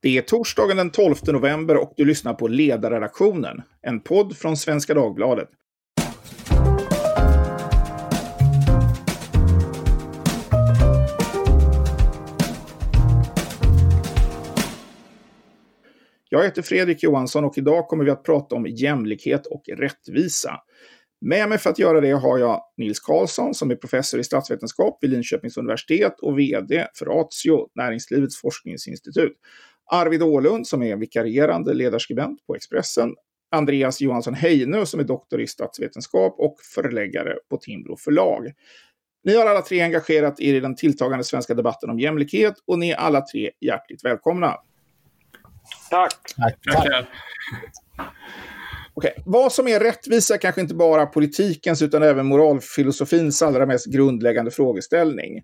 Det är torsdagen den 12 november och du lyssnar på Ledarredaktionen, en podd från Svenska Dagbladet. Jag heter Fredrik Johansson och idag kommer vi att prata om jämlikhet och rättvisa. Med mig för att göra det har jag Nils Karlsson som är professor i statsvetenskap vid Linköpings universitet och VD för Ratio, Näringslivets forskningsinstitut. Arvid Ålund som är vikarierande ledarskribent på Expressen. Andreas Johansson Heinö som är doktor i statsvetenskap och förläggare på Timbro förlag. Ni har alla tre engagerat er i den tilltagande svenska debatten om jämlikhet och ni är alla tre hjärtligt välkomna. Tack. Tack. Tack. Okay. Vad som är rättvisa är kanske inte bara politikens utan även moralfilosofins allra mest grundläggande frågeställning.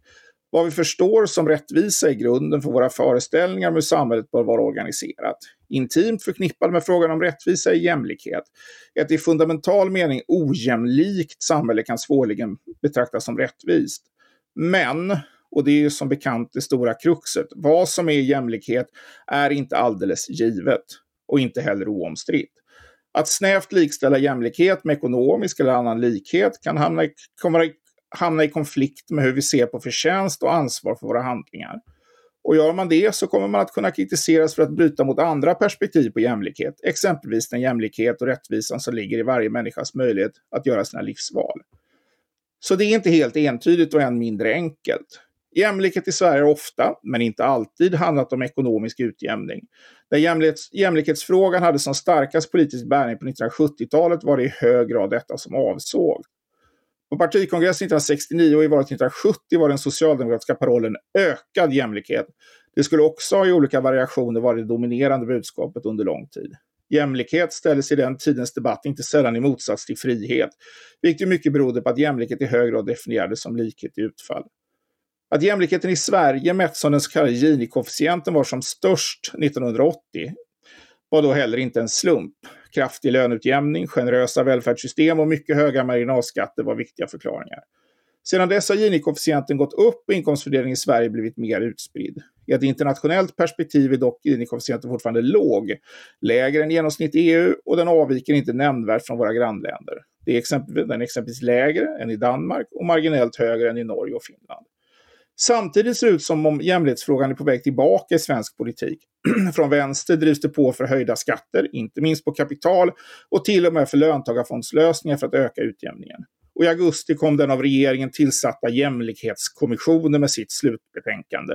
Vad vi förstår som rättvisa är grunden för våra föreställningar om hur samhället bör vara organiserat. Intimt förknippad med frågan om rättvisa är jämlikhet. Ett i fundamental mening ojämlikt samhälle kan svårligen betraktas som rättvist. Men, och det är ju som bekant det stora kruxet, vad som är jämlikhet är inte alldeles givet och inte heller oomstritt. Att snävt likställa jämlikhet med ekonomisk eller annan likhet kan hamna i, kommer hamna i konflikt med hur vi ser på förtjänst och ansvar för våra handlingar. Och gör man det så kommer man att kunna kritiseras för att bryta mot andra perspektiv på jämlikhet, exempelvis den jämlikhet och rättvisan som ligger i varje människas möjlighet att göra sina livsval. Så det är inte helt entydigt och än mindre enkelt. Jämlikhet i Sverige har ofta, men inte alltid, handlat om ekonomisk utjämning. När jämlikhets, jämlikhetsfrågan hade som starkast politisk bärning på 1970-talet var det i hög grad detta som avsåg. På partikongressen 1969 och i valet 1970 var den socialdemokratiska parollen ökad jämlikhet. Det skulle också i olika variationer vara det dominerande budskapet under lång tid. Jämlikhet ställdes i den tidens debatt inte sällan i motsats till frihet, vilket mycket berodde på att jämlikhet i hög grad definierades som likhet i utfall. Att jämlikheten i Sverige mätt som den så kallade Gini-koefficienten var som störst 1980 var då heller inte en slump. Kraftig löneutjämning, generösa välfärdssystem och mycket höga marginalskatter var viktiga förklaringar. Sedan dess har Gini-koefficienten gått upp och inkomstfördelningen i Sverige blivit mer utspridd. I ett internationellt perspektiv är dock Gini-koefficienten fortfarande låg, lägre än genomsnitt i EU och den avviker inte nämnvärt från våra grannländer. Det är exempelvis, den är exempelvis lägre än i Danmark och marginellt högre än i Norge och Finland. Samtidigt ser det ut som om jämlikhetsfrågan är på väg tillbaka i svensk politik. Från vänster drivs det på för höjda skatter, inte minst på kapital, och till och med för löntagarfondslösningar för att öka utjämningen. Och i augusti kom den av regeringen tillsatta jämlikhetskommissionen med sitt slutbetänkande,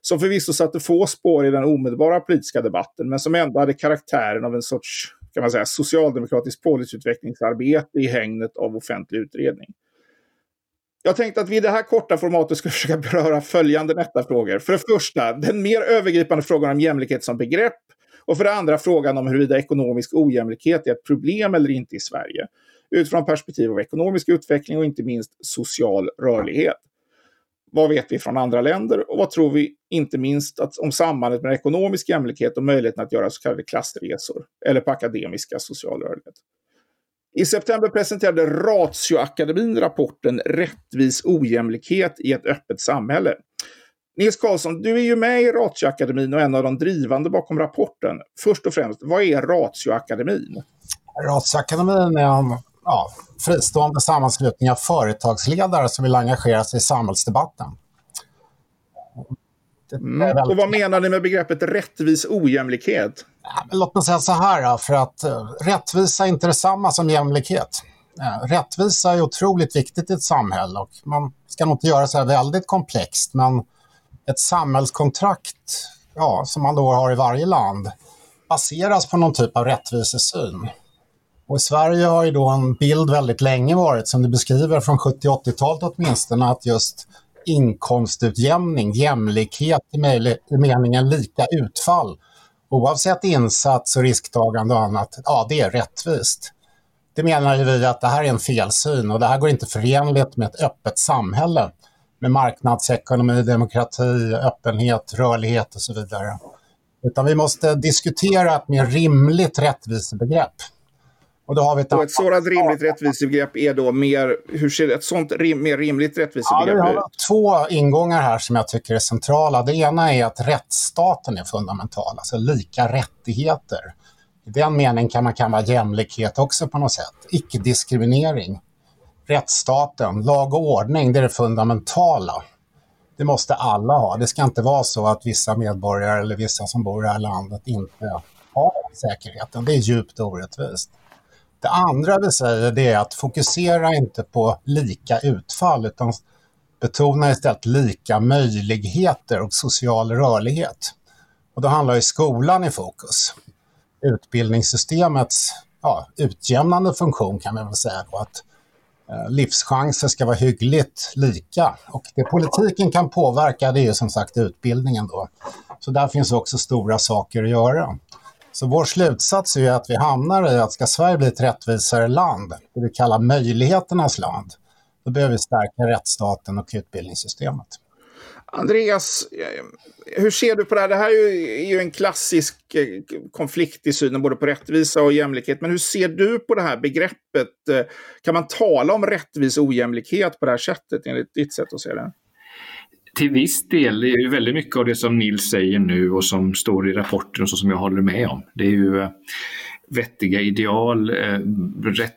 som förvisso satte få spår i den omedelbara politiska debatten, men som ändå hade karaktären av en sorts kan man säga, socialdemokratiskt policyutvecklingsarbete i hängnet av offentlig utredning. Jag tänkte att vi i det här korta formatet ska försöka beröra följande nätta frågor. För det första, den mer övergripande frågan om jämlikhet som begrepp. Och för det andra frågan om huruvida ekonomisk ojämlikhet är ett problem eller inte i Sverige. Utifrån perspektiv av ekonomisk utveckling och inte minst social rörlighet. Vad vet vi från andra länder och vad tror vi inte minst att, om sambandet med ekonomisk jämlikhet och möjligheten att göra så kallade klassresor eller på akademiska social rörlighet? I september presenterade Ratioakademin rapporten Rättvis ojämlikhet i ett öppet samhälle. Nils Karlsson, du är ju med i Ratioakademin och en av de drivande bakom rapporten. Först och främst, vad är Ratioakademin? Ratioakademin är en ja, fristående sammanslutning av företagsledare som vill engagera sig i samhällsdebatten. Mm. Och vad menar ni med begreppet rättvis ojämlikhet? Ja, låt mig säga så här, för att uh, rättvisa är inte detsamma som jämlikhet. Uh, rättvisa är otroligt viktigt i ett samhälle och man ska nog inte göra så här väldigt komplext, men ett samhällskontrakt ja, som man då har i varje land baseras på någon typ av rättvisesyn. Och I Sverige har ju då en bild väldigt länge varit, som du beskriver från 70-80-talet åtminstone, att just inkomstutjämning, jämlikhet i, i meningen lika utfall, oavsett insats och risktagande och annat, ja det är rättvist. Det menar ju vi att det här är en felsyn och det här går inte förenligt med ett öppet samhälle med marknadsekonomi, demokrati, öppenhet, rörlighet och så vidare. Utan vi måste diskutera ett mer rimligt rättvisebegrepp. Och, då har vi ett, och ett sådant rimligt rättvisebegrepp är då mer, hur ser ett sånt rim, mer rimligt rättvisebegrepp ja, ut? har två ingångar här som jag tycker är centrala. Det ena är att rättsstaten är fundamental, alltså lika rättigheter. I den meningen kan man kalla jämlikhet också på något sätt. Icke-diskriminering. Rättsstaten, lag och ordning, det är det fundamentala. Det måste alla ha. Det ska inte vara så att vissa medborgare eller vissa som bor i det här landet inte har säkerheten. Det är djupt orättvist. Det andra vi säger det är att fokusera inte på lika utfall utan betona istället lika möjligheter och social rörlighet. Och då handlar ju skolan i fokus. Utbildningssystemets ja, utjämnande funktion kan man väl säga då, att eh, livschanser ska vara hyggligt lika. Och det politiken kan påverka det är ju som sagt utbildningen då. Så där finns också stora saker att göra. Så vår slutsats är att vi hamnar i att ska Sverige bli ett rättvisare land, det vi kallar möjligheternas land, då behöver vi stärka rättsstaten och utbildningssystemet. Andreas, hur ser du på det här? Det här är ju en klassisk eh, konflikt i synen både på rättvisa och jämlikhet. Men hur ser du på det här begreppet? Eh, kan man tala om rättvis ojämlikhet på det här sättet enligt ditt sätt att se det? Till viss del, det är ju väldigt mycket av det som Nils säger nu och som står i rapporten och så som jag håller med om. Det är ju eh, vettiga ideal, eh, rätt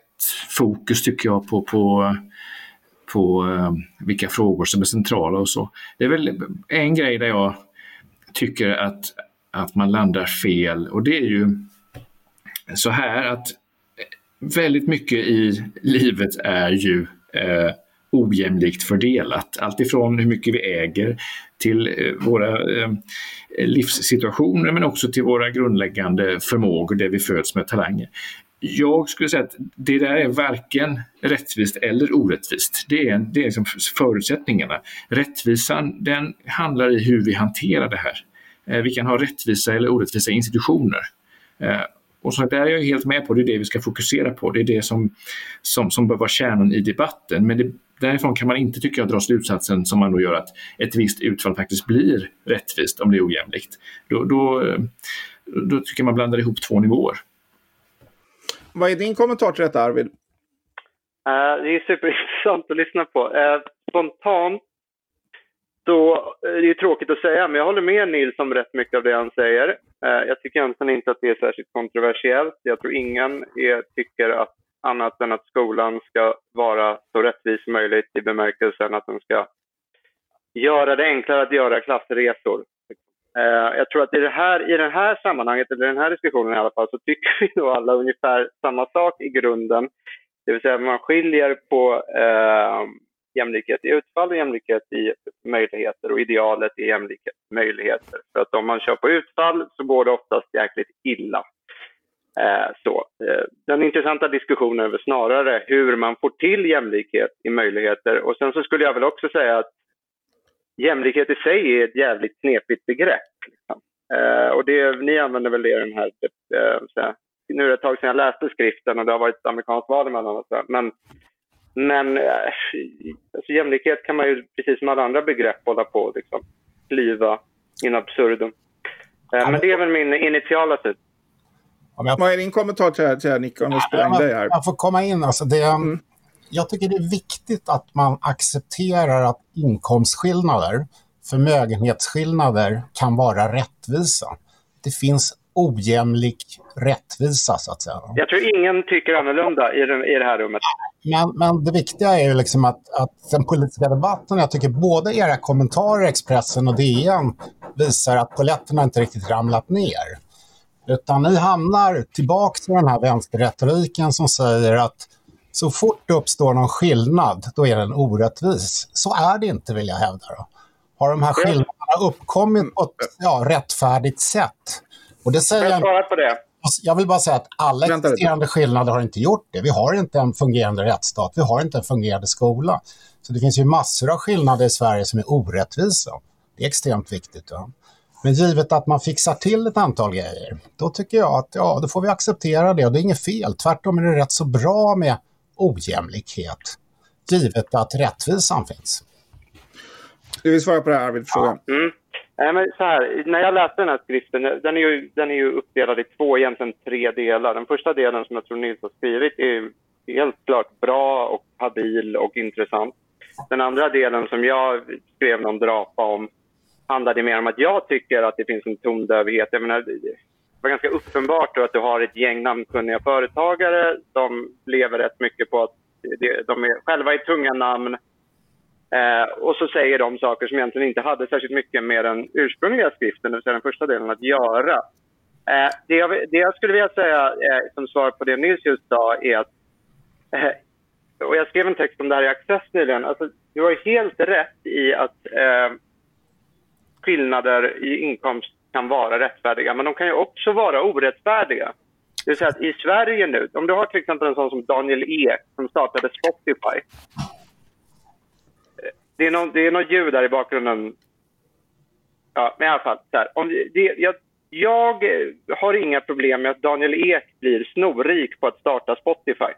fokus tycker jag på, på, på eh, vilka frågor som är centrala och så. Det är väl en grej där jag tycker att, att man landar fel och det är ju så här att väldigt mycket i livet är ju eh, ojämlikt fördelat. Alltifrån hur mycket vi äger till eh, våra eh, livssituationer men också till våra grundläggande förmågor där vi föds med talanger. Jag skulle säga att det där är varken rättvist eller orättvist. Det är, det är liksom förutsättningarna. Rättvisan den handlar i hur vi hanterar det här. Eh, vi kan ha rättvisa eller orättvisa institutioner. Och så där är jag helt med på, det är det vi ska fokusera på. Det är det som, som, som bör vara kärnan i debatten. Men det, därifrån kan man inte, tycker jag, dra slutsatsen som man då gör att ett visst utfall faktiskt blir rättvist om det är ojämlikt. Då, då, då tycker man blandar ihop två nivåer. Vad är din kommentar till detta, Arvid? Uh, det är superintressant att lyssna på. Uh, spontant så är det tråkigt att säga, men jag håller med Nils om rätt mycket av det han säger. Jag tycker egentligen inte att det är särskilt kontroversiellt. Jag tror ingen är, tycker att annat än att skolan ska vara så rättvis som möjligt i bemärkelsen att den ska göra det enklare att göra klassresor. Eh, jag tror att i det, här, i det här sammanhanget, eller den här diskussionen i alla fall, så tycker vi nog alla ungefär samma sak i grunden. Det vill säga man skiljer på eh, jämlikhet i utfall och jämlikhet i möjligheter och idealet i jämlikhet i möjligheter. För att om man kör på utfall så går det oftast jäkligt illa. Eh, så. Eh, den intressanta diskussionen är väl snarare hur man får till jämlikhet i möjligheter. Och sen så skulle jag väl också säga att jämlikhet i sig är ett jävligt knepigt begrepp. Liksom. Eh, och det, ni använder väl det i den här, här, nu är det ett tag sedan jag läste skriften och det har varit ett amerikanskt val emellanåt. Men, men alltså jämlikhet kan man ju precis som alla andra begrepp hålla på och liksom, klyva in absurdum. Men det är väl min initiala syn. Jag... Vad är din kommentar till det här, till här Nick? Om jag, jag, jag får komma in. Alltså det, mm. Jag tycker det är viktigt att man accepterar att inkomstskillnader, förmögenhetsskillnader kan vara rättvisa. Det finns ojämlik rättvisa, så att säga. Jag tror ingen tycker annorlunda i, den, i det här rummet. Men, men det viktiga är ju liksom att, att den politiska debatten, jag tycker både era kommentarer, Expressen och DN, visar att poletterna inte riktigt ramlat ner. Utan ni hamnar tillbaka till den här vänsterretoriken som säger att så fort det uppstår någon skillnad, då är den orättvis. Så är det inte, vill jag hävda. Då. Har de här skillnaderna uppkommit på ett ja, rättfärdigt sätt? Och det säger jag, jag, på det. jag vill bara säga att alla existerande skillnader har inte gjort det. Vi har inte en fungerande rättsstat, vi har inte en fungerande skola. Så det finns ju massor av skillnader i Sverige som är orättvisa. Det är extremt viktigt. Ja. Men givet att man fixar till ett antal grejer, då tycker jag att ja, då får vi acceptera det och det är inget fel. Tvärtom är det rätt så bra med ojämlikhet, givet att rättvisan finns. Du vill svara på det här Arvid? Ja. Mm. Nej, men så här, när jag läste den här skriften, den är, ju, den är ju uppdelad i två, egentligen tre delar. Den första delen som jag tror Nils har skrivit är helt klart bra och habil och intressant. Den andra delen som jag skrev någon drapa om handlade mer om att jag tycker att det finns en tondövhet. Jag menar, det var ganska uppenbart att du har ett gäng namnkunniga företagare som lever rätt mycket på att de är själva är tunga namn Eh, och så säger de saker som egentligen inte hade särskilt mycket med den ursprungliga skriften, det vill säga den första delen, att göra. Eh, det, jag, det, jag, skulle vilja säga eh, som svar på det Nils just sa är att, eh, och jag skrev en text om det här i Access nyligen, alltså, du har helt rätt i att eh, skillnader i inkomst kan vara rättfärdiga, men de kan ju också vara orättfärdiga. Det vill säga att i Sverige nu, om du har till exempel en sån som Daniel Ek som startade Spotify, det är, någon, det är något ljud där i bakgrunden. Ja, men i alla fall. Så här, om det, jag, jag har inga problem med att Daniel Ek blir snorrik på att starta Spotify.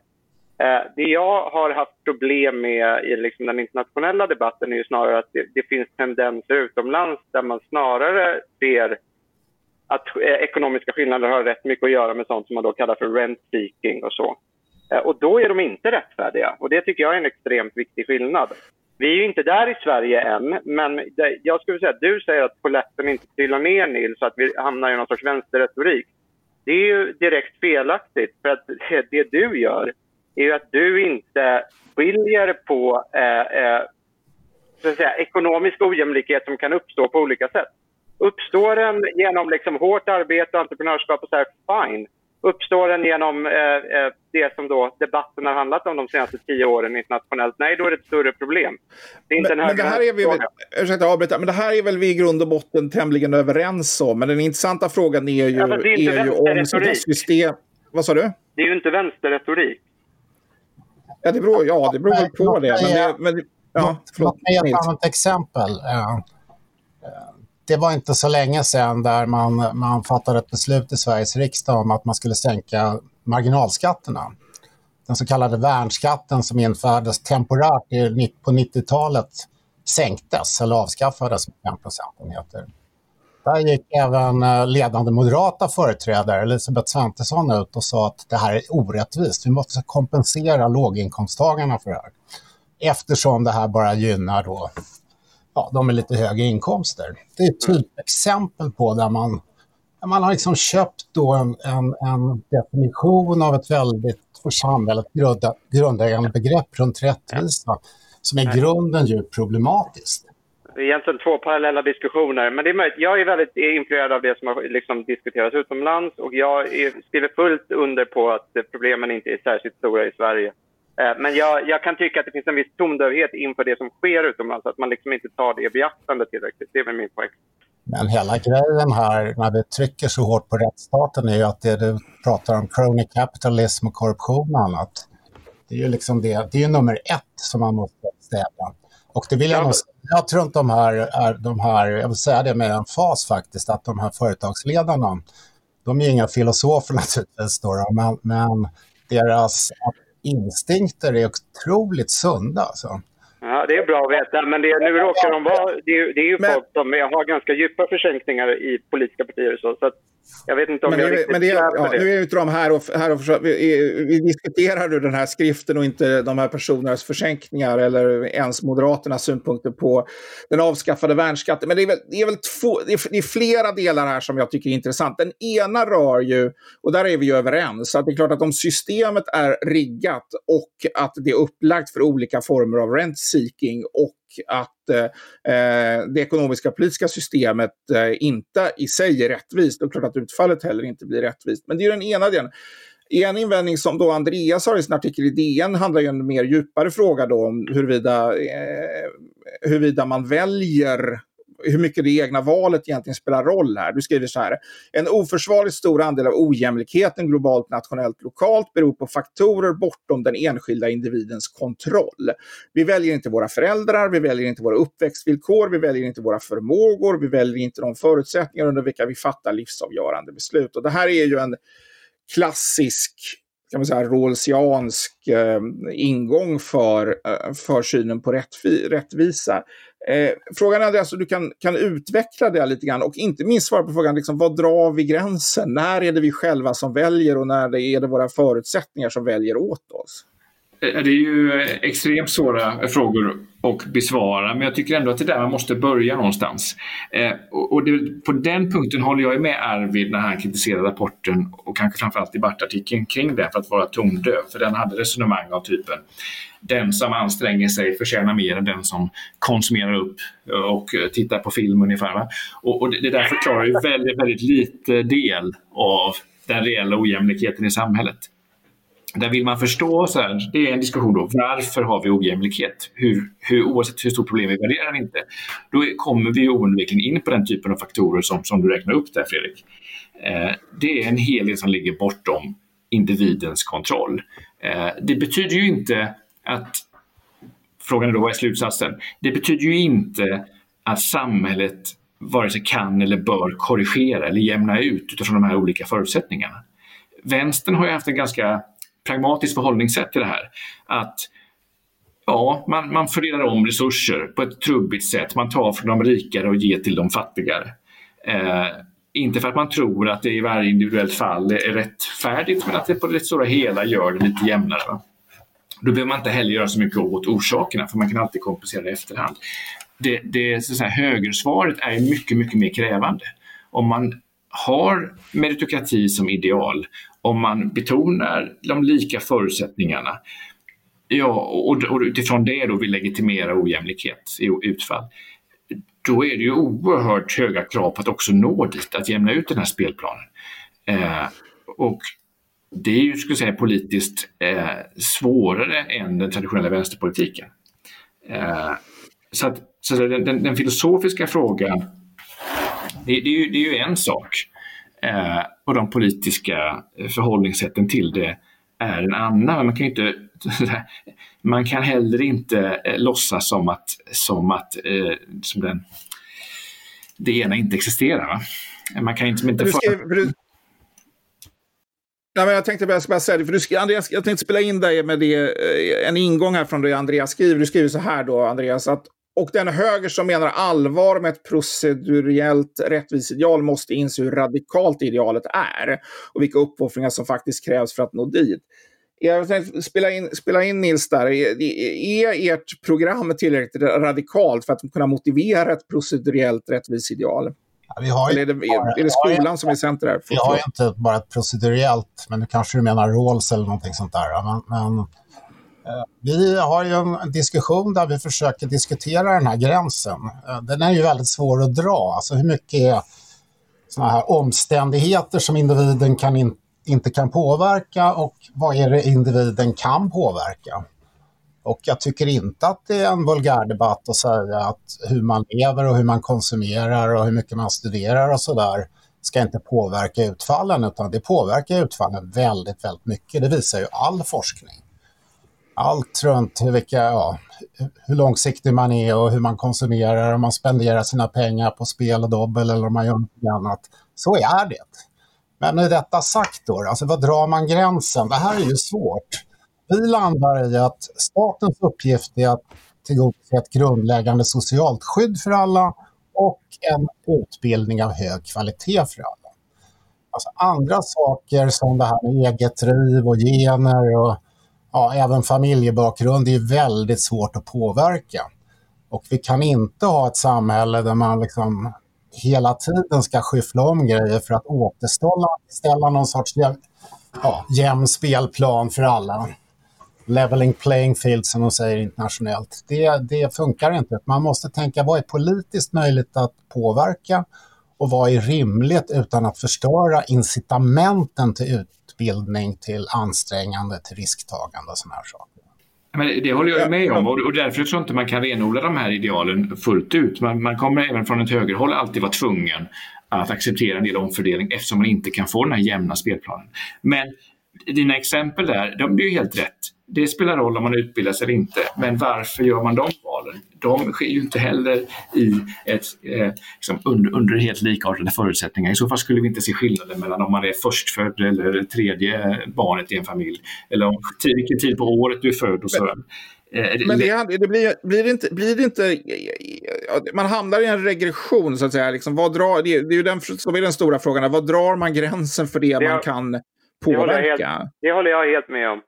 Eh, det jag har haft problem med i liksom den internationella debatten är ju snarare att det, det finns tendenser utomlands där man snarare ser att eh, ekonomiska skillnader har rätt mycket att göra med sånt som man då kallar för rent seeking och så. Eh, och då är de inte rättfärdiga och det tycker jag är en extremt viktig skillnad. Vi är ju inte där i Sverige än, men det, jag skulle säga att du säger att polletten inte trillar ner Nils, så att vi hamnar i någon sorts vänsterretorik. Det är ju direkt felaktigt, för att det, det du gör är ju att du inte skiljer på eh, eh, så att säga, ekonomisk ojämlikhet som kan uppstå på olika sätt. Uppstår den genom liksom hårt arbete och entreprenörskap och så här, fine. Uppstår den genom eh, eh, det som då debatten har handlat om de senaste tio åren internationellt? Nej, då är det ett större problem. Det är inte men, en men det här är vi väl, ursäkta avbryta, men det här är väl vi i grund och botten tämligen överens om. Men den intressanta frågan är ju, alltså, är, är ju om system... Vad sa du? Det är ju inte vänsterretorik. Ja, det beror, ja, det beror väl på det. Men det men, ja, Låt mig ge ett annat exempel. Uh, det var inte så länge sedan där man, man fattade ett beslut i Sveriges riksdag om att man skulle sänka marginalskatterna. Den så kallade värnskatten som infördes temporärt på 90-talet sänktes eller avskaffades med 5 procentenheter. Där gick även eh, ledande moderata företrädare, Elisabeth Svantesson, ut och sa att det här är orättvist. Vi måste kompensera låginkomsttagarna för det här. Eftersom det här bara gynnar då ja, de med lite högre inkomster. Det är ett typexempel på där man, där man har liksom köpt då en, en, en definition av ett väldigt för samhället grundläggande begrepp runt rättvisa som i grunden djupt problematiskt. Det är egentligen två parallella diskussioner, men det är möjligt. Jag är väldigt influerad av det som har liksom diskuterats utomlands och jag skriver fullt under på att problemen inte är särskilt stora i Sverige. Eh, men jag, jag, kan tycka att det finns en viss tondövhet inför det som sker utomlands, att man liksom inte tar det i beaktande tillräckligt. Det är väl min poäng. Men hela grejen här, när vi trycker så hårt på rättsstaten, är ju att det du pratar om, crony capitalism och korruption och annat, det är ju liksom det, det är nummer ett som man måste stävja. Och det vill jag ja. nog jag tror inte de här, är, de här, jag vill säga det med en fas faktiskt, att de här företagsledarna, de är inga filosofer naturligtvis, då, men, men deras instinkter är otroligt sunda. Alltså. Ja, det är bra att veta. Men det, nu råkar de vara... Det är, det är ju men, folk som har ganska djupa försänkningar i politiska partier. Så, så jag vet inte om men jag riktigt men det, ja, det. Nu är inte de här och, här och försöker, vi, vi diskuterar du den här skriften och inte de här personernas försänkningar eller ens Moderaternas synpunkter på den avskaffade värnskatten. Men det är väl, det är väl två, det är, det är flera delar här som jag tycker är intressant. Den ena rör ju, och där är vi ju överens, att det är klart att om systemet är riggat och att det är upplagt för olika former av rent seeking och att eh, eh, det ekonomiska politiska systemet eh, inte i sig är rättvist. Det är klart att utfallet heller inte blir rättvist. Men det är den ena delen. En invändning som då Andreas har i sin artikel i DN handlar ju om en mer djupare fråga då om huruvida, eh, huruvida man väljer hur mycket det egna valet egentligen spelar roll här. Du skriver så här. En oförsvarligt stor andel av ojämlikheten globalt, nationellt, lokalt beror på faktorer bortom den enskilda individens kontroll. Vi väljer inte våra föräldrar, vi väljer inte våra uppväxtvillkor, vi väljer inte våra förmågor, vi väljer inte de förutsättningar under vilka vi fattar livsavgörande beslut. Och det här är ju en klassisk kan man säga, rawlsiansk eh, ingång för, eh, för synen på rättvi rättvisa. Eh, frågan är alltså, du kan, kan utveckla det lite grann och inte minst svara på frågan, liksom, vad drar vi gränsen? När är det vi själva som väljer och när är det våra förutsättningar som väljer åt oss? Eh, det är ju eh, extremt svåra eh, frågor att besvara, men jag tycker ändå att det är där man måste börja någonstans. Eh, och det, på den punkten håller jag med Arvid när han kritiserar rapporten och kanske framförallt debattartikeln kring den för att vara tondöv. För den hade resonemang av typen den som anstränger sig förtjänar mer än den som konsumerar upp och tittar på film ungefär. Va? Och, och det, det där förklarar ju väldigt, väldigt lite del av den reella ojämlikheten i samhället. Där vill man förstå, så här, det är en diskussion då, varför har vi ojämlikhet? Hur, hur, oavsett hur stort problem vi värderar eller inte. Då kommer vi oundvikligen in på den typen av faktorer som, som du räknar upp där Fredrik. Eh, det är en helhet som ligger bortom individens kontroll. Eh, det betyder ju inte att, frågan är då vad är slutsatsen? Det betyder ju inte att samhället vare sig kan eller bör korrigera eller jämna ut utifrån de här olika förutsättningarna. Vänstern har ju haft en ganska pragmatiskt förhållningssätt till det här. Att ja, man, man fördelar om resurser på ett trubbigt sätt. Man tar från de rikare och ger till de fattigare. Eh, inte för att man tror att det i varje individuellt fall är rättfärdigt, men att det på det stora hela gör det lite jämnare. Va? Då behöver man inte heller göra så mycket åt orsakerna, för man kan alltid kompensera i efterhand. Det, det så säga, högersvaret är mycket, mycket mer krävande. Om man har meritokrati som ideal om man betonar de lika förutsättningarna ja, och, och utifrån det då vill legitimera ojämlikhet i utfall, då är det ju oerhört höga krav på att också nå dit, att jämna ut den här spelplanen. Eh, och det är ju, skulle säga, politiskt eh, svårare än den traditionella vänsterpolitiken. Eh, så att, så den, den, den, filosofiska frågan, det, det, är ju, det är ju en sak. Eh, och de politiska förhållningssätten till det är en annan. Man kan inte man kan heller inte eh, låtsas som att, som att eh, som den, det ena inte existerar. Va? Man kan inte... inte för... Ja, men jag tänkte bara, bara säga det, för du, Andreas, jag tänkte spela in dig med det, eh, en ingång här från det Andreas skriver. Du skriver så här då, Andreas, att och den höger som menar allvar med ett proceduriellt rättviseideal måste inse hur radikalt idealet är och vilka uppoffringar som faktiskt krävs för att nå dit. Jag tänkte spela in, spela in Nils där. Är, är ert program tillräckligt radikalt för att kunna motivera ett proceduriellt rättviseideal? Ja, vi har Eller är det, är, är det skolan som är center här? Vi har inte bara ett proceduriellt, men nu kanske du menar Rawls eller någonting sånt där. Men, men vi har ju en diskussion där vi försöker diskutera den här gränsen. Eh, den är ju väldigt svår att dra. Alltså hur mycket är såna här omständigheter som individen kan in, inte kan påverka och vad är det individen kan påverka? Och jag tycker inte att det är en vulgärdebatt att säga att hur man lever och hur man konsumerar och hur mycket man studerar och sådär ska inte påverka utfallen utan det påverkar utfallen väldigt, väldigt mycket. Det visar ju all forskning allt runt vilka, ja, hur långsiktig man är och hur man konsumerar, om man spenderar sina pengar på spel och dobbel eller om man gör något annat. Så är det. Men med detta sagt då, alltså vad drar man gränsen? Det här är ju svårt. Vi landar i att statens uppgift är att tillgodose ett grundläggande socialt skydd för alla och en utbildning av hög kvalitet för alla. Alltså andra saker som det här med eget driv och gener och ja, även familjebakgrund är väldigt svårt att påverka. Och vi kan inte ha ett samhälle där man liksom hela tiden ska skyffla om grejer för att återställa någon sorts jäm, ja, jämn spelplan för alla. Leveling playing field som de säger internationellt. Det, det funkar inte. Man måste tänka vad är politiskt möjligt att påverka och vad är rimligt utan att förstöra incitamenten till utbildning, till ansträngande, till risktagande och sådana här saker. Men det håller jag med om och därför tror jag inte man kan renodla de här idealen fullt ut. Man, man kommer även från ett högerhåll alltid vara tvungen att acceptera en del omfördelning eftersom man inte kan få den här jämna spelplanen. Men dina exempel där, de är ju helt rätt. Det spelar roll om man utbildar sig eller inte, men varför gör man de valen? de sker ju inte heller i ett, eh, liksom under, under helt likartade förutsättningar. I så fall skulle vi inte se skillnaden mellan om man är förstfödd eller tredje barnet i en familj. Eller om, vilken tid på året du är född och så. Eh, Men det, det blir, blir, det inte, blir det inte... Man hamnar i en regression, så att säga. Liksom, vad drar, det, det är ju den som är den stora frågan. Vad drar man gränsen för det, det man kan påverka? Det håller, helt, det håller jag helt med om.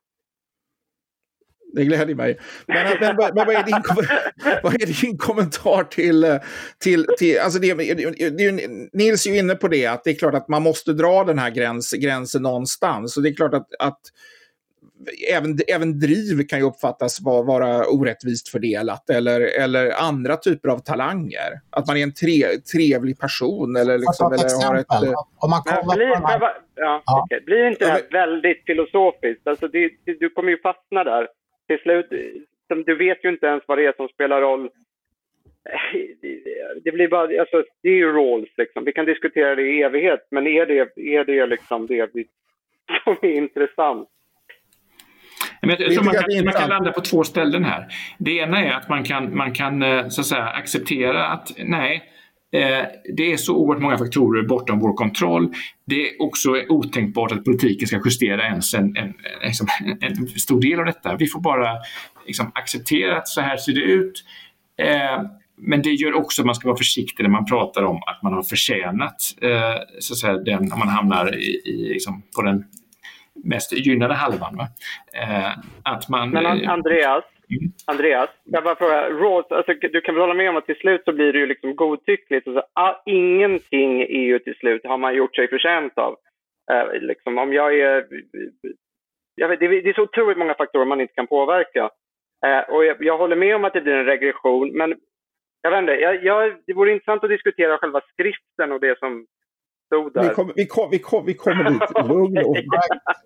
Det gläder mig. Men, men, men, vad, är din, vad är din kommentar till... till, till alltså det, det, Nils är ju inne på det, att det är klart att man måste dra den här gräns, gränsen någonstans. Och det är klart att, att även, även driv kan ju uppfattas vara, vara orättvist fördelat eller, eller andra typer av talanger. Att man är en tre, trevlig person eller, liksom, eller har ett... Eh, Om man kollar blir, här... ja, ja. Okay. blir inte det här väldigt filosofiskt? Alltså det, du kommer ju fastna där. Till slut, du vet ju inte ens vad det är som spelar roll. Det blir bara, alltså, det är ju roles liksom. Vi kan diskutera det i evighet, men är det, är det liksom det vi, som är intressant? Men jag tror man kan, man kan landa på två ställen här. Det ena är att man kan, man kan eh, så att säga, acceptera att nej, det är så oerhört många faktorer bortom vår kontroll. Det är också otänkbart att politiken ska justera ens en, en, liksom, en, en stor del av detta. Vi får bara liksom, acceptera att så här ser det ut. Eh, men det gör också att man ska vara försiktig när man pratar om att man har förtjänat så att säga, den, man hamnar i, i liksom, på den mest gynnade halvan. Va? Eh, att man, Men eh, Andreas, mm. Andreas, jag bara frågar. Rawls, alltså, du kan väl hålla med om att till slut så blir det ju liksom godtyckligt. Alltså, all, ingenting är ju till slut har man gjort sig förtjänt av. Eh, liksom, om jag är... Jag vet, det, det, är så otroligt många faktorer man inte kan påverka. Eh, och jag, jag, håller med om att det blir en regression, men jag vet inte, jag, jag, det vore intressant att diskutera själva skriften och det som stod där. Vi, kom, vi, kom, vi, kom, vi kommer dit. Lugn och...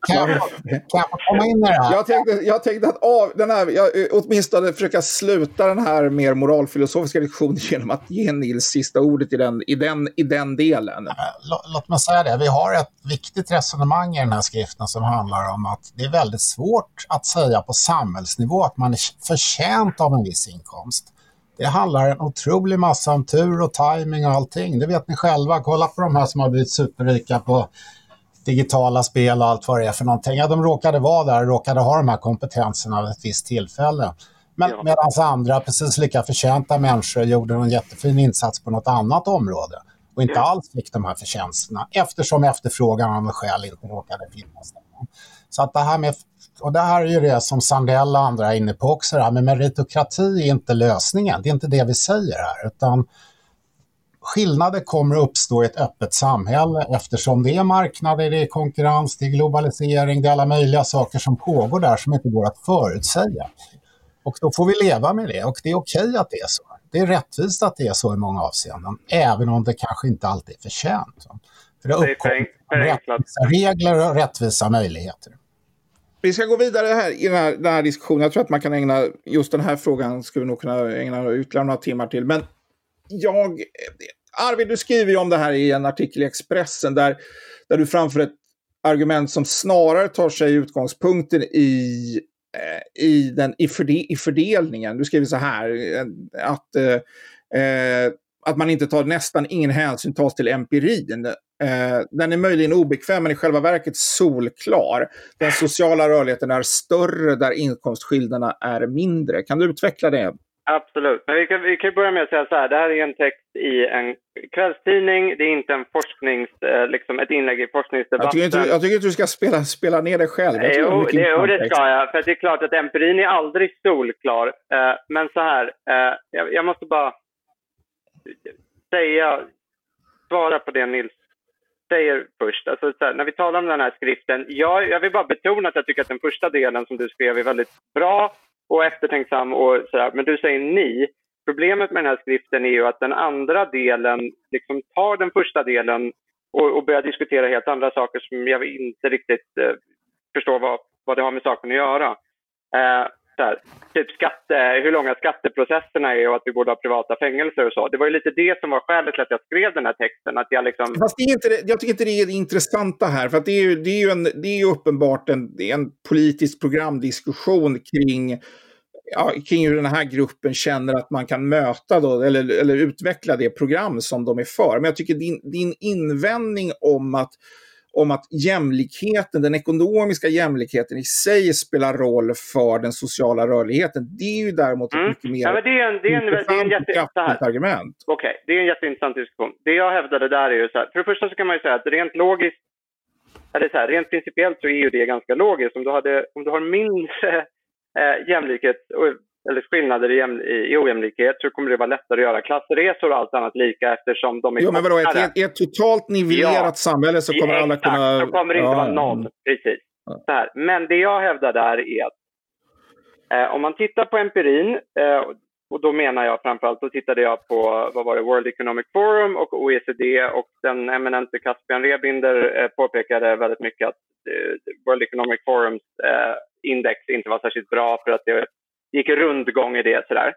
kan, jag, jag komma in här? Jag tänkte, jag tänkte att av, den här, jag, åtminstone försöka sluta den här mer moralfilosofiska lektionen genom att ge Nils sista ordet i den, i den, i den delen. Låt mig säga det, vi har ett viktigt resonemang i den här skriften som handlar om att det är väldigt svårt att säga på samhällsnivå att man är förtjänt av en viss inkomst. Det handlar en otrolig massa om tur och timing och allting. Det vet ni själva. Kolla på de här som har blivit superrika på digitala spel och allt vad det är för någonting. Ja, de råkade vara där och råkade ha de här kompetenserna vid ett visst tillfälle. Men ja. medan andra, precis lika förtjänta människor, gjorde en jättefin insats på något annat område och inte alls fick de här förtjänsterna eftersom efterfrågan av skäl inte råkade finnas. Så att det här med och det här är ju det som Sandell och andra är inne på också, det här med meritokrati är inte lösningen. Det är inte det vi säger här, utan skillnader kommer att uppstå i ett öppet samhälle eftersom det är marknader, det är konkurrens, det är globalisering, det är alla möjliga saker som pågår där som inte går att förutsäga. Och då får vi leva med det och det är okej att det är så. Det är rättvist att det är så i många avseenden, även om det kanske inte alltid är förtjänt. För det uppkommer rättvisa regler och rättvisa möjligheter. Vi ska gå vidare här i den här, den här, diskussionen. Jag tror att man kan ägna just den här frågan, skulle vi nog kunna ägna ytterligare några timmar till. Men jag, Arvid, du skriver ju om det här i en artikel i Expressen där, där du framför ett argument som snarare tar sig utgångspunkten i, eh, i, den, i, förde, i fördelningen. Du skriver så här, eh, att eh, eh, att man inte tar nästan ingen hänsyn tas till empirin. Eh, den är möjligen obekväm men i själva verket solklar. Den sociala rörligheten är större där inkomstskillnaderna är mindre. Kan du utveckla det? Absolut. Men vi kan, vi kan börja med att säga så här. Det här är en text i en kvällstidning. Det är inte en forsknings, eh, liksom ett inlägg i forskningsdebatten. Jag tycker inte, jag tycker inte du ska spela, spela ner dig själv. Jag jo, det, jo, det ska jag. För det är klart att empirin är aldrig solklar. Eh, men så här, eh, jag, jag måste bara säga, svara på det Nils säger först. Alltså, här, när vi talar om den här skriften, jag, jag vill bara betona att jag tycker att den första delen som du skrev är väldigt bra och eftertänksam och sådär. Men du säger ni. Problemet med den här skriften är ju att den andra delen liksom tar den första delen och, och börjar diskutera helt andra saker som jag inte riktigt eh, förstår vad, vad det har med saken att göra. Eh, här, typ skatte, hur långa skatteprocesserna är och att vi borde ha privata fängelser och så. Det var ju lite det som var skälet till att jag skrev den här texten. Att jag, liksom... Fast det är inte jag tycker inte det är det intressanta här. För att det är ju, det är ju, en, det är uppenbart en, en politisk programdiskussion kring ja, kring hur den här gruppen känner att man kan möta då, eller, eller utveckla det program som de är för. Men jag tycker din, din invändning om att om att jämlikheten, den ekonomiska jämlikheten i sig spelar roll för den sociala rörligheten. Det är ju däremot mm. ett mycket mer ja, det är en, det är en, det är en jätte, argument. Okej, okay, det är en jätteintressant diskussion. Det jag hävdade där är ju så här, för det första så kan man ju säga att rent logiskt, eller så här, rent principiellt så är ju det ganska logiskt. Om du, hade, om du har mindre eh, jämlikhet eller skillnader i, jäm, i, ojämlikhet så kommer det vara lättare att göra klassresor och allt annat lika eftersom de är Jo, men vadå, ett, ett totalt nivellerat ja. samhälle så kommer alla exakt, kunna... så kommer det inte ja. vara noll. Precis. Ja. Så här. Men det jag hävdar där är att eh, om man tittar på empirin, eh, och då menar jag framförallt, då tittade jag på vad var det, World Economic Forum och OECD och den eminente Caspian Rebinder eh, påpekade väldigt mycket att eh, World Economic Forums eh, index inte var särskilt bra för att det gick rundgång i det. Sådär.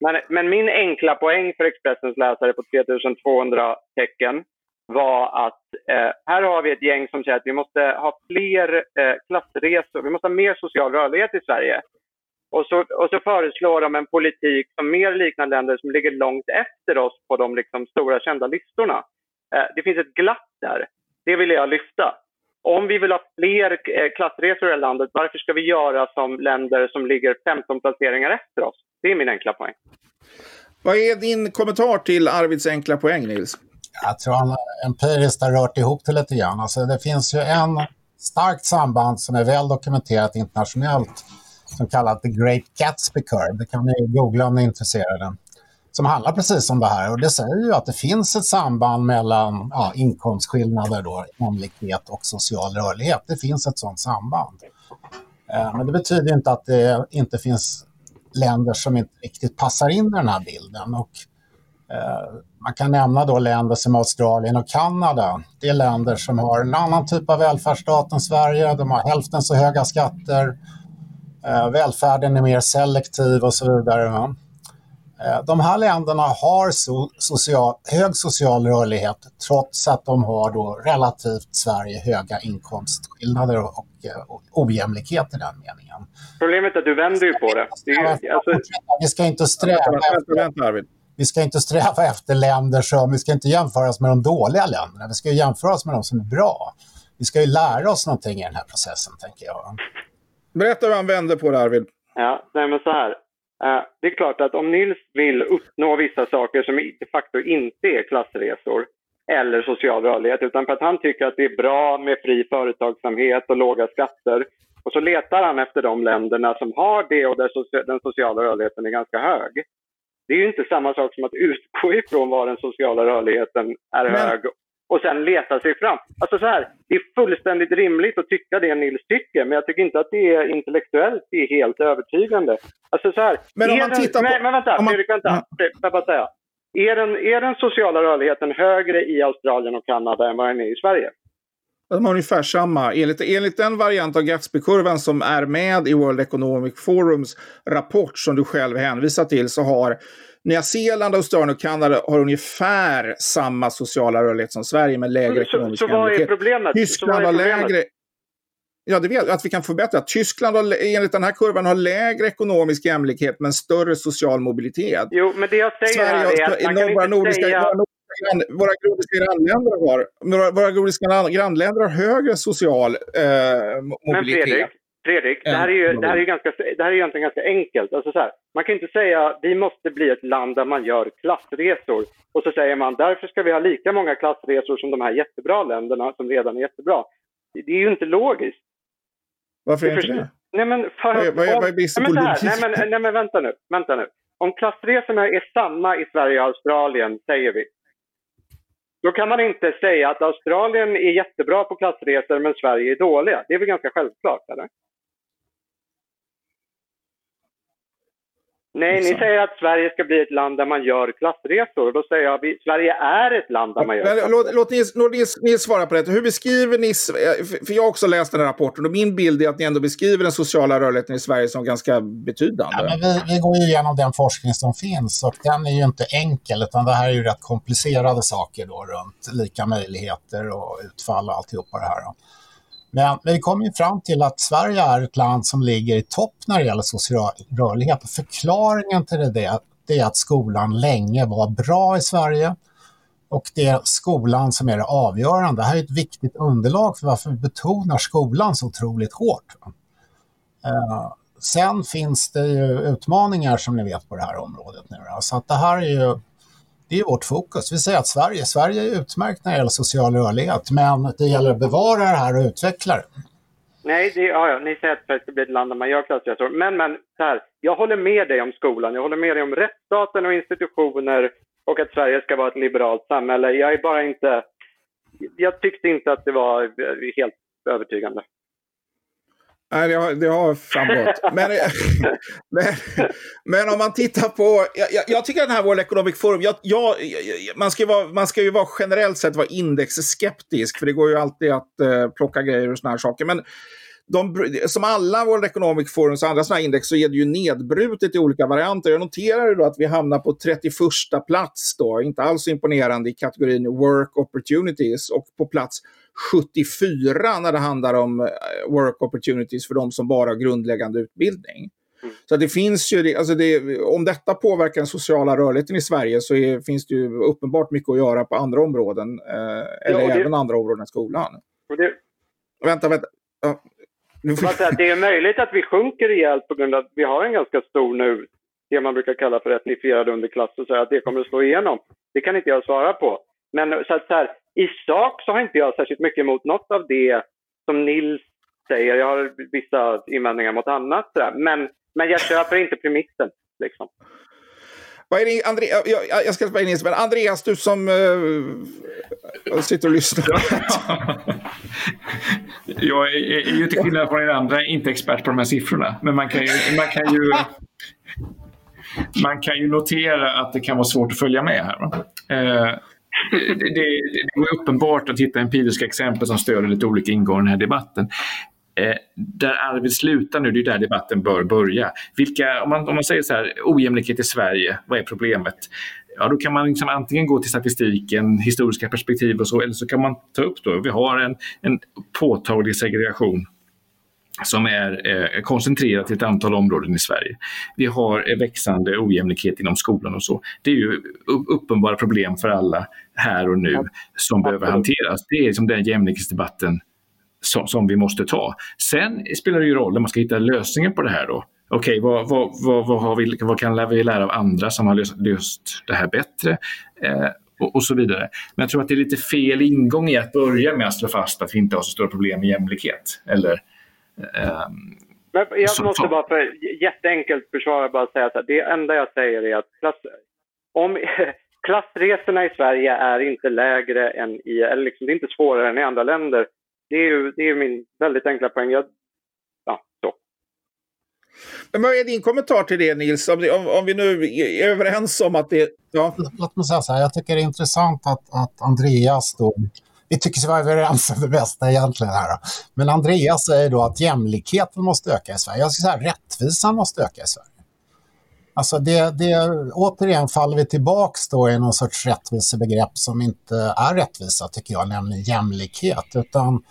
Men, men min enkla poäng för Expressens läsare på 3200 tecken var att eh, här har vi ett gäng som säger att vi måste ha fler eh, klassresor, vi måste ha mer social rörlighet i Sverige. Och så, och så föreslår de en politik som mer liknar länder som ligger långt efter oss på de liksom, stora kända listorna. Eh, det finns ett glapp där. Det vill jag lyfta om vi vill ha fler eh, klassresor i landet, varför ska vi göra som länder som ligger 15 placeringar efter oss? Det är min enkla poäng. Vad är din kommentar till Arvids enkla poäng, Nils? Jag tror han empiriskt har rört ihop det lite grann. Alltså det finns ju en starkt samband som är väl dokumenterat internationellt som kallas The Great Gatsby Curve. Det kan ni googla om ni är intresserade som handlar precis om det här. Och det säger ju att det finns ett samband mellan ja, inkomstskillnader, då, jämlikhet och social rörlighet. Det finns ett sådant samband. Eh, men det betyder inte att det inte finns länder som inte riktigt passar in i den här bilden. Och, eh, man kan nämna då länder som Australien och Kanada. Det är länder som har en annan typ av välfärdsstat än Sverige. De har hälften så höga skatter. Eh, välfärden är mer selektiv och så vidare. Eh, de här länderna har so social, hög social rörlighet trots att de har då relativt Sverige höga inkomstskillnader och, och, och ojämlikhet i den meningen. Problemet är att du vänder ju på det. alltså... Vi ska inte sträva efter, vi ska inte sträva efter länder som, vi ska inte jämföra oss med de dåliga länderna, vi ska jämföra oss med de som är bra. Vi ska ju lära oss någonting i den här processen, tänker jag. Berätta hur han vänder på det, Arvid. Ja, nej men så här. Uh, det är klart att om Nils vill uppnå vissa saker som de facto inte är klassresor eller social rörlighet, utan för att han tycker att det är bra med fri företagsamhet och låga skatter. Och så letar han efter de länderna som har det och där den sociala rörligheten är ganska hög. Det är ju inte samma sak som att utgå ifrån var den sociala rörligheten är Men... hög och sen leta sig fram. Alltså så här, det är fullständigt rimligt att tycka det Nils tycker, men jag tycker inte att det är intellektuellt det är helt övertygande. Alltså så här, men om man den, tittar på... Men, men vänta, man, Fredrik, vänta. Ja. Bara säga. Är den, är den sociala rörligheten högre i Australien och Kanada än vad den är i Sverige? De har ungefär samma. Enligt, enligt den variant av Gatsby-kurvan som är med i World Economic Forums rapport som du själv hänvisar till så har Nya Zeeland, Australien och Kanada har ungefär samma sociala rörlighet som Sverige med lägre så, ekonomisk jämlikhet. Så vad är problemet? Tyskland har lägre... Ja, det vet att vi kan förbättra. Tyskland har enligt den här kurvan har lägre ekonomisk jämlikhet men större social mobilitet. Jo, men det jag säger Sverige, är att man kan inte nordiska, säga... Våra nordiska, våra nordiska grannländer har, våra, våra nordiska grannländer har högre social eh, mobilitet. Men Fredrik, Fredrik, det här är ju, det här är ganska, det här är egentligen ganska enkelt. Alltså så här, man kan inte säga att vi måste bli ett land där man gör klassresor och så säger man därför ska vi ha lika många klassresor som de här jättebra länderna som redan är jättebra. Det är ju inte logiskt. Varför är inte det? Nej men för vad, är, vad, är, vad är på logik? Nej men, nej men vänta nu, vänta nu. Om klassresorna är samma i Sverige och Australien, säger vi, då kan man inte säga att Australien är jättebra på klassresor men Sverige är dåliga. Det är väl ganska självklart, eller? Nej, ni säger att Sverige ska bli ett land där man gör klassresor. Och då säger jag att Sverige är ett land där man gör klassresor. Låt, låt Nils, låt Nils, Nils svara på det. Hur beskriver ni... För jag har också läst den här rapporten och min bild är att ni ändå beskriver den sociala rörligheten i Sverige som ganska betydande. Ja, men vi, vi går ju igenom den forskning som finns och den är ju inte enkel utan det här är ju rätt komplicerade saker då runt lika möjligheter och utfall och alltihopa det här. Då. Men vi kom ju fram till att Sverige är ett land som ligger i topp när det gäller social rörlighet. Och förklaringen till det, det är att skolan länge var bra i Sverige. Och det är skolan som är det avgörande. Det här är ett viktigt underlag för varför vi betonar skolan så otroligt hårt. Eh, sen finns det ju utmaningar som ni vet på det här området nu. Så att det här är ju det är vårt fokus. Vi säger att Sverige, Sverige är utmärkt när det gäller social rörlighet, men det gäller att bevara det här och utveckla det. Nej, det, ja, ja, ni säger att Sverige ska bli ett land där man gör klassresor. Men, men så här, jag håller med dig om skolan, jag håller med dig om rättsstaten och institutioner och att Sverige ska vara ett liberalt samhälle. Jag är bara inte... Jag tyckte inte att det var eh, helt övertygande. Nej, det har, det har framgått. men, men, men, om man tittar på... Jag, jag tycker att den här World Economic Forum... Jag, jag, man, ska vara, man ska ju vara generellt sett vara indexskeptisk, för det går ju alltid att uh, plocka grejer och såna här saker. Men de, som alla World Economic Forums och andra sådana index så är det ju nedbrutet i olika varianter. Jag noterar då att vi hamnar på 31 plats då, inte alls imponerande i kategorin Work Opportunities och på plats 74 när det handlar om eh, work opportunities för de som bara har grundläggande utbildning. Mm. Så det finns ju, alltså det, om detta påverkar den sociala rörligheten i Sverige så är, finns det ju uppenbart mycket att göra på andra områden. Eh, eller ja, det, även andra områden än skolan. Det, vänta, vänta. Ja. Det är möjligt att vi sjunker rejält på grund av att vi har en ganska stor nu, det man brukar kalla för etnifierad underklass och säga att det kommer att slå igenom. Det kan inte jag svara på. Men så att så här, i sak så har inte jag särskilt mycket emot något av det som Nils säger. Jag har vissa invändningar mot annat. Men, men jag köper inte premissen. Liksom. Vad är det, André, jag, jag ska spela in men Andreas, du som äh, sitter och lyssnar. jag är, är ju till skillnad från er andra inte expert på de här siffrorna. Men man kan ju, man kan ju, man kan ju notera att det kan vara svårt att följa med här. Uh, det, det, det går uppenbart att hitta empiriska exempel som stöder lite olika ingångar i den här debatten. Eh, där Arvid slutar nu, det är där debatten bör börja. Vilka, om, man, om man säger så här, ojämlikhet i Sverige, vad är problemet? Ja, då kan man liksom antingen gå till statistiken, historiska perspektiv och så, eller så kan man ta upp då, vi har en, en påtaglig segregation som är eh, koncentrerad till ett antal områden i Sverige. Vi har växande ojämlikhet inom skolan och så. Det är ju uppenbara problem för alla här och nu som behöver hanteras. Det är liksom den jämlikhetsdebatten som, som, vi måste ta. Sen spelar det ju roll när man ska hitta lösningen på det här då. Okej, okay, vad, vad, vad, vad, vi, vad kan vi lära av andra som har löst, löst det här bättre? Eh, och, och, så vidare. Men jag tror att det är lite fel ingång i att börja med att slå fast att vi inte har så stora problem med jämlikhet. Eller, eh, jag så, måste bara för jätteenkelt försvara bara säga att det enda jag säger är att klass, om, klassresorna i Sverige är inte lägre än i, eller liksom, det är inte svårare än i andra länder. Det är ju det är min väldigt enkla poäng. Jag, ja, så. Men vad är din kommentar till det Nils? Om, om, om vi nu är överens om att det... Ja. Låt mig säga så här, jag tycker det är intressant att, att Andreas då vi tycker vara överens om det bästa egentligen här. Då. Men Andreas säger då att jämlikheten måste öka i Sverige. Jag skulle säga rättvisan måste öka i Sverige. Alltså det, det, återigen faller vi tillbaks då i någon sorts rättvisebegrepp som inte är rättvisa tycker jag, nämligen jämlikhet. Utan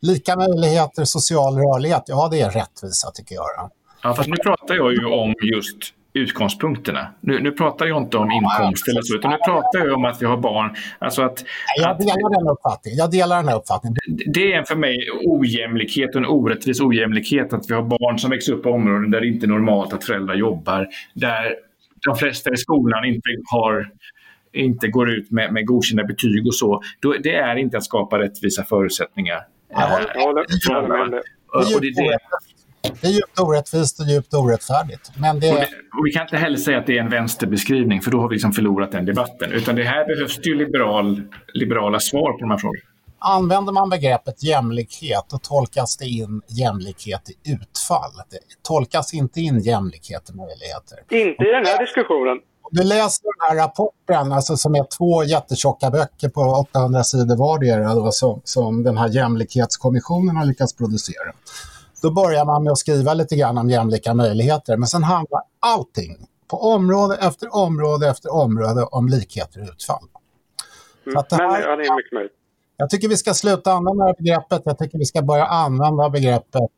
lika möjligheter, social rörlighet, ja det är rättvisa tycker jag. Ja, fast nu pratar jag ju om just utgångspunkterna. Nu, nu pratar jag inte om inkomst eller så, utan nu pratar jag om att vi har barn. Alltså att, jag delar den uppfattningen. Jag delar den här uppfattningen. Det är för mig ojämlikhet och en orättvis ojämlikhet att vi har barn som växer upp i områden där det inte är normalt att föräldrar jobbar, där de flesta i skolan inte har inte går ut med, med godkända betyg och så. Då, det är inte att skapa rättvisa förutsättningar. Ja, jag håller, jag håller med. Och det är det det är djupt orättvist och djupt orättfärdigt. Men det... Och det, och vi kan inte heller säga att det är en vänsterbeskrivning, för då har vi liksom förlorat den debatten. Utan det här behövs ju liberal, liberala svar på de här frågorna. Använder man begreppet jämlikhet, då tolkas det in jämlikhet i utfall. Det tolkas inte in jämlikhet i möjligheter. Inte i den här diskussionen. Du läser den här rapporten, alltså som är två jättetjocka böcker på 800 sidor vardera, som, som den här jämlikhetskommissionen har lyckats producera. Då börjar man med att skriva lite grann om jämlika möjligheter, men sen handlar allting på område efter område efter område om likheter och utfall. Mm. Så det här, men, ja, det är mycket möjligt. Jag tycker vi ska sluta använda begreppet. Jag tycker vi ska börja använda begreppet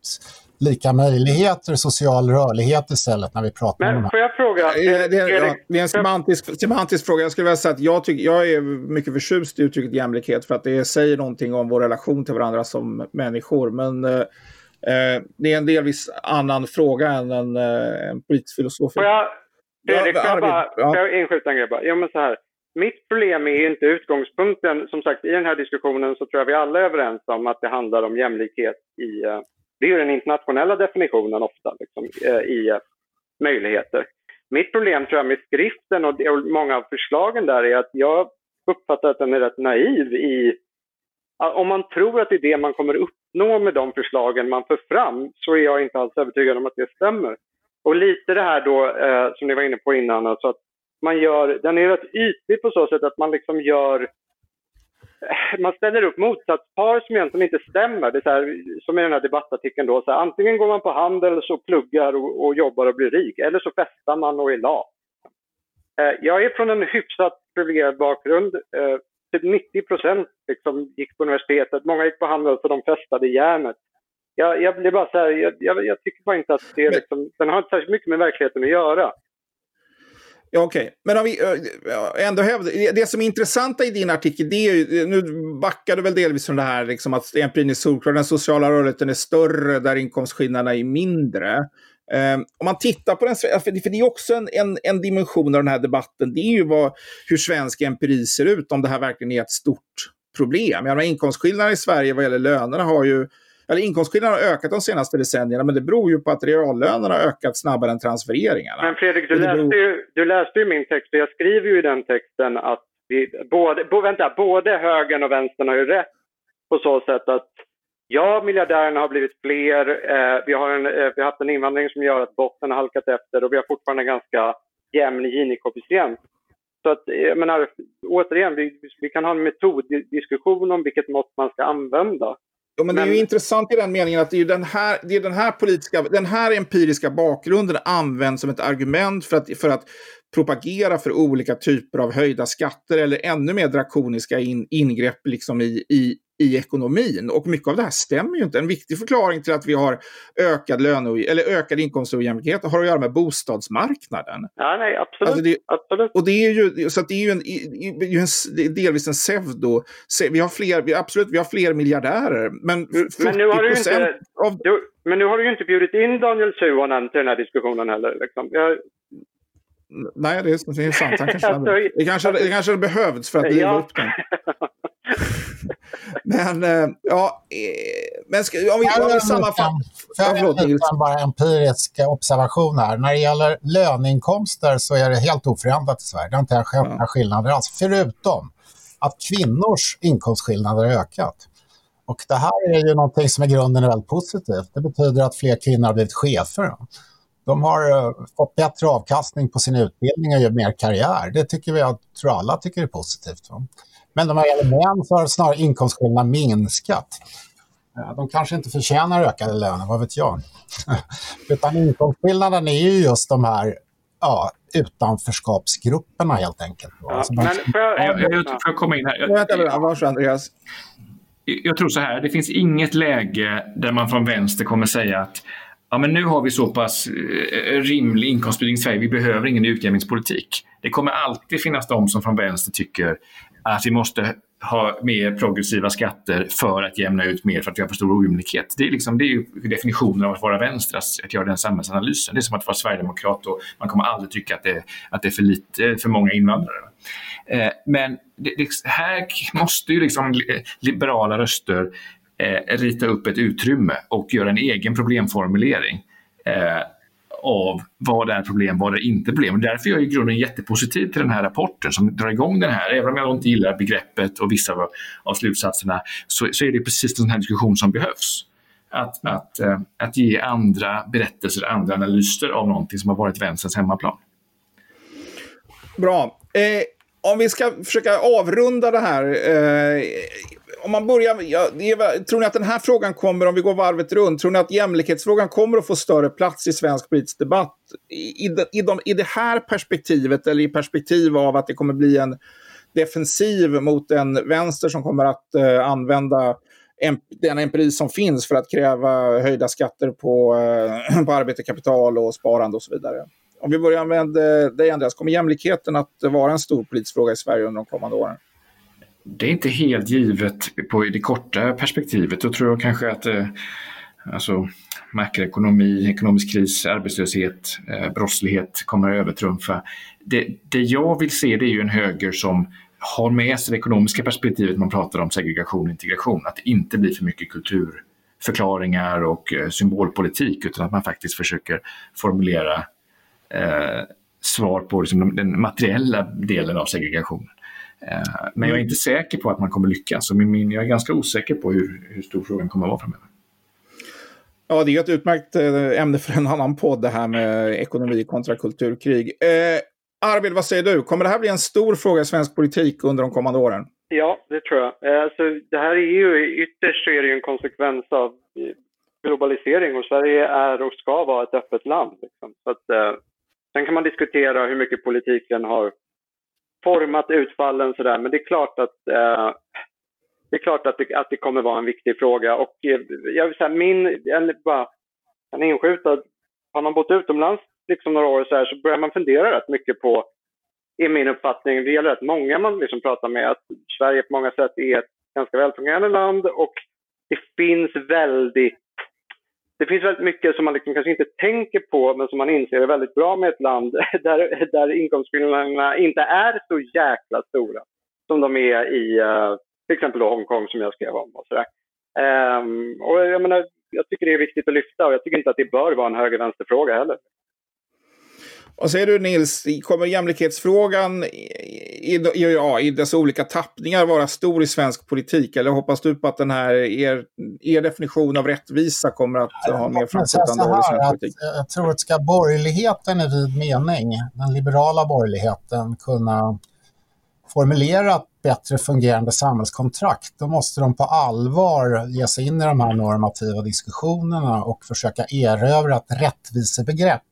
lika möjligheter, social rörlighet istället när vi pratar Men om det får jag fråga? Det, det, Erik, ja, det är en semantisk, semantisk fråga. Jag skulle vilja säga att jag, tycker, jag är mycket förtjust i uttrycket jämlikhet för att det säger någonting om vår relation till varandra som människor. Men eh det är en delvis annan fråga än en, eh, en politisk filosofi. Får jag, Fredrik, Ja, får jag bara ja. jag inskjuta en grej bara? Ja, men så här. Mitt problem är inte utgångspunkten. Som sagt, i den här diskussionen så tror jag vi alla är överens om att det handlar om jämlikhet i... eh, Det är ju den internationella definitionen ofta, liksom, eh, i eh, möjligheter. Mitt problem tror jag med skriften och och många av förslagen där är att jag uppfattar att den är rätt naiv i... Om man tror att det är det man kommer uppnå med de förslagen man för fram så är jag inte alls övertygad om att det stämmer. Och lite det här då eh, som ni var inne på innan, alltså att man gör, den är rätt ytlig på så sätt att man liksom gör eh, man ställer upp motsatspar som egentligen inte stämmer. Det är så här, som i den här debattartikeln då, så här, antingen går man på handel så pluggar och, och jobbar och blir rik, eller så festar man och är lat. Eh, jag är från en hyfsat privilegierad bakgrund. Eh, typ 90 procent liksom gick på universitetet, många gick på handel så de festade järnet. Jag, jag blir bara så här, jag, jag, jag tycker bara inte att det är liksom, den har inte särskilt mycket med verkligheten att göra. Ja, Okej, men om vi ändå hävdar, det- det som är intressanta i din artikel, det är ju, nu backar du väl delvis från det här liksom att empirin är solklar, den sociala rörligheten är större där inkomstskillnaderna är mindre. Eh, om man tittar på den, för det är också en, en, en dimension av den här debatten, det är ju vad, hur svensk empiri ser ut, om det här verkligen är ett stort problem. Jag menar, inkomstskillnaderna i Sverige vad gäller lönerna har ju eller inkomstskillnaderna har ökat de senaste decennierna, men det beror ju på att reallönerna har ökat snabbare än transfereringarna. Men Fredrik, du beror- läste, ju, du läste ju min text och jag skriver ju i den texten att vi, både, bo, vänta, både högern och vänstern har ju rätt på så sätt att ja, miljardärerna har blivit fler. Eh, vi, har en, eh, vi har haft en invandring som gör att botten har halkat efter och vi har fortfarande en ganska jämn Gini-koefficient. Så att, eh, jag menar, återigen, vi, vi kan ha en metoddiskussion om vilket mått man ska använda. Ja, men, det är ju intressant i den meningen att det är den här, det är den här politiska, den här empiriska bakgrunden används som ett argument för att, för att propagera för olika typer av höjda skatter eller ännu mer drakoniska in, ingrepp liksom i, i, i ekonomin. Och mycket av det här stämmer ju inte. En viktig förklaring till att vi har ökad, löne, eller ökad inkomstojämlikhet har att göra med bostadsmarknaden. Ja, nej, absolut. Alltså det, absolut. och det är ju, så att det är ju en, ju en, delvis en pseudo. se- Vi har fler, vi, absolut, vi har fler miljardärer. Men 40 Men nu har du inte, av du, men nu har du ju inte bjudit in Daniel Suhonen till den här diskussionen heller. Liksom. Jag, Nej, det är, det är sant. Han kanske, Alltså, det, kanske, det kanske hade behövts för att driva Ja. upp den. Men, eh, ja, eh, men ska, om vi, om vi sammanfattar... Får Ja, bara empirisk observation här. När det gäller löneinkomster så är det helt oförändrat i Sverige. Det har inte skett Ja. några skillnader alls. Förutom att kvinnors inkomstskillnader har ökat. Och det här är ju någonting som i grunden är väldigt positivt. Det betyder att fler kvinnor har blivit chefer. De har eh, fått bättre avkastning på sin utbildning och gör mer karriär. Det tycker vi, jag tror alla tycker är positivt. Va? Men när det gäller män så har snarare inkomstskillnaderna minskat. De kanske inte förtjänar ökade löner, vad vet jag. Utan inkomstskillnaden är ju just de här ja, utanförskapsgrupperna helt enkelt. ja. Alltså, Men man- får jag, Jag, jag, jag, får jag komma in här? Jag, Vänta, vänta, varsågod Andreas. jag tror så här, det finns inget läge där man från vänster kommer säga att ja, men nu har vi så pass eh, rimlig inkomstspridning i Sverige, vi behöver ingen utjämningspolitik. Det kommer alltid finnas de som från vänster tycker att vi måste ha mer progressiva skatter för att jämna ut mer för att vi har för stor ojämlikhet. Det är, liksom, det är ju definitionen av att vara vänster, att, göra den samhällsanalysen. Det är som att vara sverigedemokrat och man kommer aldrig tycka att det, att det är för, lite, för många invandrare. Eh, men det, det, här måste ju liksom liberala röster eh, rita upp ett utrymme och göra en egen problemformulering eh, av vad är problem, vad är inte problem. Och därför är jag i grunden jättepositiv till den här rapporten som drar igång den här. Även om jag inte gillar begreppet och vissa av, slutsatserna så, så är det precis en sån här diskussion som behövs. Att, att, eh, att ge andra berättelser, andra analyser av någonting som har varit vänsterns hemmaplan. Bra. Eh, om vi ska försöka avrunda det här. Eh, om man börjar, ja, är, tror ni att den här frågan kommer, om vi går varvet runt, tror ni att jämlikhetsfrågan kommer att få större plats i svensk politisk debatt? I, i, de, i, de, I det här perspektivet eller i perspektiv av att det kommer bli en defensiv mot en vänster som kommer att eh, använda den empiri som finns för att kräva höjda skatter på, eh, på arbete, kapital och sparande och så vidare. Om vi börjar med eh, dig Andreas, kommer jämlikheten att vara en stor politisk fråga i Sverige under de kommande åren? Det är inte helt givet på det korta perspektivet. Då tror jag kanske att eh, alltså, makroekonomi, ekonomisk kris, arbetslöshet, eh, brottslighet kommer att övertrumfa. Det, det jag vill se det är ju en höger som har med sig det ekonomiska perspektivet man pratar om segregation och integration. Att det inte blir för mycket kulturförklaringar och eh, symbolpolitik utan att man faktiskt försöker formulera eh, svar på liksom, den materiella delen av segregationen. Eh, men jag är inte säker på att man kommer lyckas. Min, jag är ganska osäker på hur, hur stor frågan kommer att vara framöver. Ja, det är ett utmärkt eh, ämne för en annan podd det här med ekonomi kontra kulturkrig. Eh, Arvid, vad säger du? Kommer det här bli en stor fråga i svensk politik under de kommande åren? Ja, det tror jag. Eh, alltså, det här är ju ytterst är det en konsekvens av globalisering och Sverige är och ska vara ett öppet land. Liksom. Så att, eh, sen kan man diskutera hur mycket politiken har format utfallen sådär, men det är klart att eh, det är klart att det, att det kommer vara en viktig fråga. Och eh, jag vill säga min, eller bara en inskjuta, har man bott utomlands liksom några år så här så börjar man fundera rätt mycket på, i min uppfattning, det gäller rätt många man liksom pratar med, att Sverige på många sätt är ett ganska välfungerande land och det finns väldigt det finns väldigt mycket som man liksom kanske inte tänker på men som man inser är väldigt bra med ett land där, där inkomstskillnaderna inte är så jäkla stora som de är i uh, till exempel Hongkong som jag skrev om och sådär. Um, och jag menar, jag tycker det är viktigt att lyfta och jag tycker inte att det bör vara en höger-vänster-fråga heller. Vad säger du Nils, kommer jämlikhetsfrågan i, i, ja, i dessa olika tappningar vara stor i svensk politik? Eller hoppas du på att den här, er, er definition av rättvisa kommer att ha mer framträdande roll i svensk politik? Jag tror att ska borgerligheten i vid mening, den liberala borgerligheten, kunna formulera ett bättre fungerande samhällskontrakt, då måste de på allvar ge sig in i de här normativa diskussionerna och försöka erövra ett rättvisebegrepp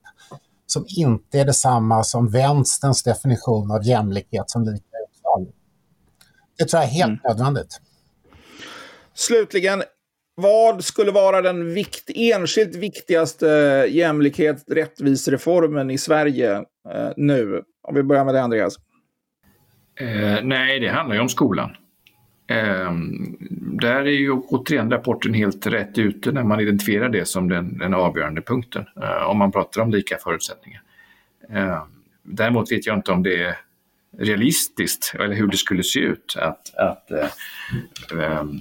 som inte är detsamma som vänsterns definition av jämlikhet som lika utfall. Det tror jag är helt mm. nödvändigt. Slutligen, vad skulle vara den vikt, enskilt viktigaste jämlikhet rättvisereformen i Sverige eh, nu? Om vi börjar med det, Andreas. Eh, nej, det handlar ju om skolan. Eh, där är ju återigen rapporten helt rätt ute när man identifierar det som den, den avgörande punkten, eh, om man pratar om lika förutsättningar. Eh, däremot vet jag inte om det är realistiskt, eller hur det skulle se ut att, att, eh, ehm,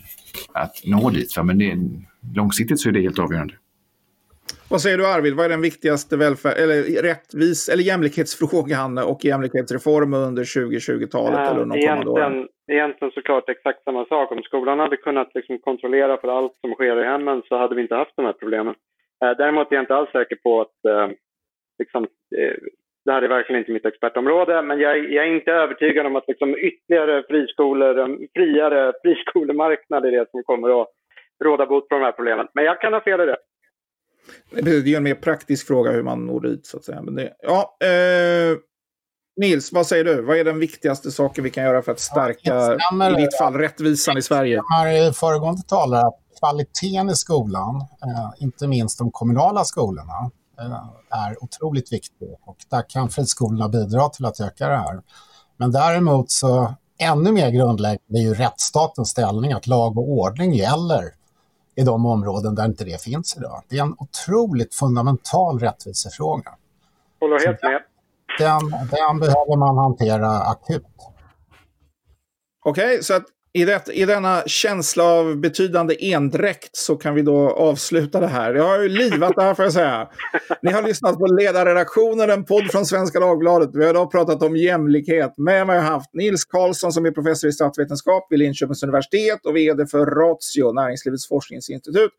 att nå dit. Men det, långsiktigt så är det helt avgörande. Vad säger du Arvid, vad är den viktigaste välfärd, eller rättvis, eller jämlikhetsfrågan och jämlikhetsreformen under 2020-talet? Ja, eller de egentligen, egentligen såklart exakt samma sak. Om skolan hade kunnat liksom kontrollera för allt som sker i hemmen så hade vi inte haft de här problemen. Eh, däremot är jag inte alls säker på att eh, liksom, eh, det här är verkligen inte mitt expertområde, men jag, jag är inte övertygad om att liksom, ytterligare friskolor, friare friskolemarknad är det som kommer att råda bot på de här problemen. Men jag kan ha fel i det. Det är en mer praktisk fråga hur man når dit så att säga. Men det, ja, eh, Nils, vad säger du? Vad är den viktigaste saken vi kan göra för att stärka, i ditt fall, rättvisan i Sverige? Föregående talare att kvaliteten i skolan, eh, inte minst de kommunala skolorna, eh, är otroligt viktig. Och där kan friskolorna bidra till att öka det här. Men däremot så ännu mer grundläggande är ju rättsstatens ställning, att lag och ordning gäller i de områden där inte det finns idag. Det är en otroligt fundamental rättvisefråga. Håller helt med. Den, den behöver man hantera akut. Okej, okay, så att i, det, I denna känsla av betydande endräkt så kan vi då avsluta det här. Jag har ju livat det här får jag säga. Ni har lyssnat på Ledarredaktionen, en podd från Svenska Dagbladet. Vi har idag pratat om jämlikhet. Med mig har jag haft Nils Karlsson som är professor i statsvetenskap vid Linköpings universitet och vd för Ratio, Näringslivets forskningsinstitut.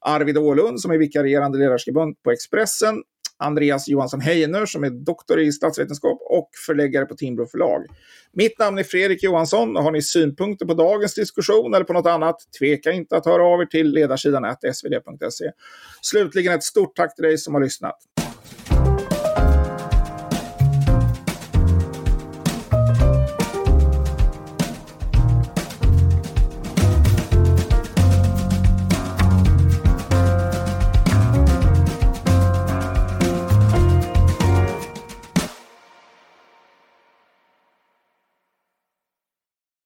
Arvid Åhlund som är vikarierande ledarskribent på Expressen Andreas Johansson Heiner som är doktor i statsvetenskap och förläggare på Timbro förlag. Mitt namn är Fredrik Johansson och har ni synpunkter på dagens diskussion eller på något annat, tveka inte att höra av er till ledarsidan svd.se. Slutligen ett stort tack till dig som har lyssnat.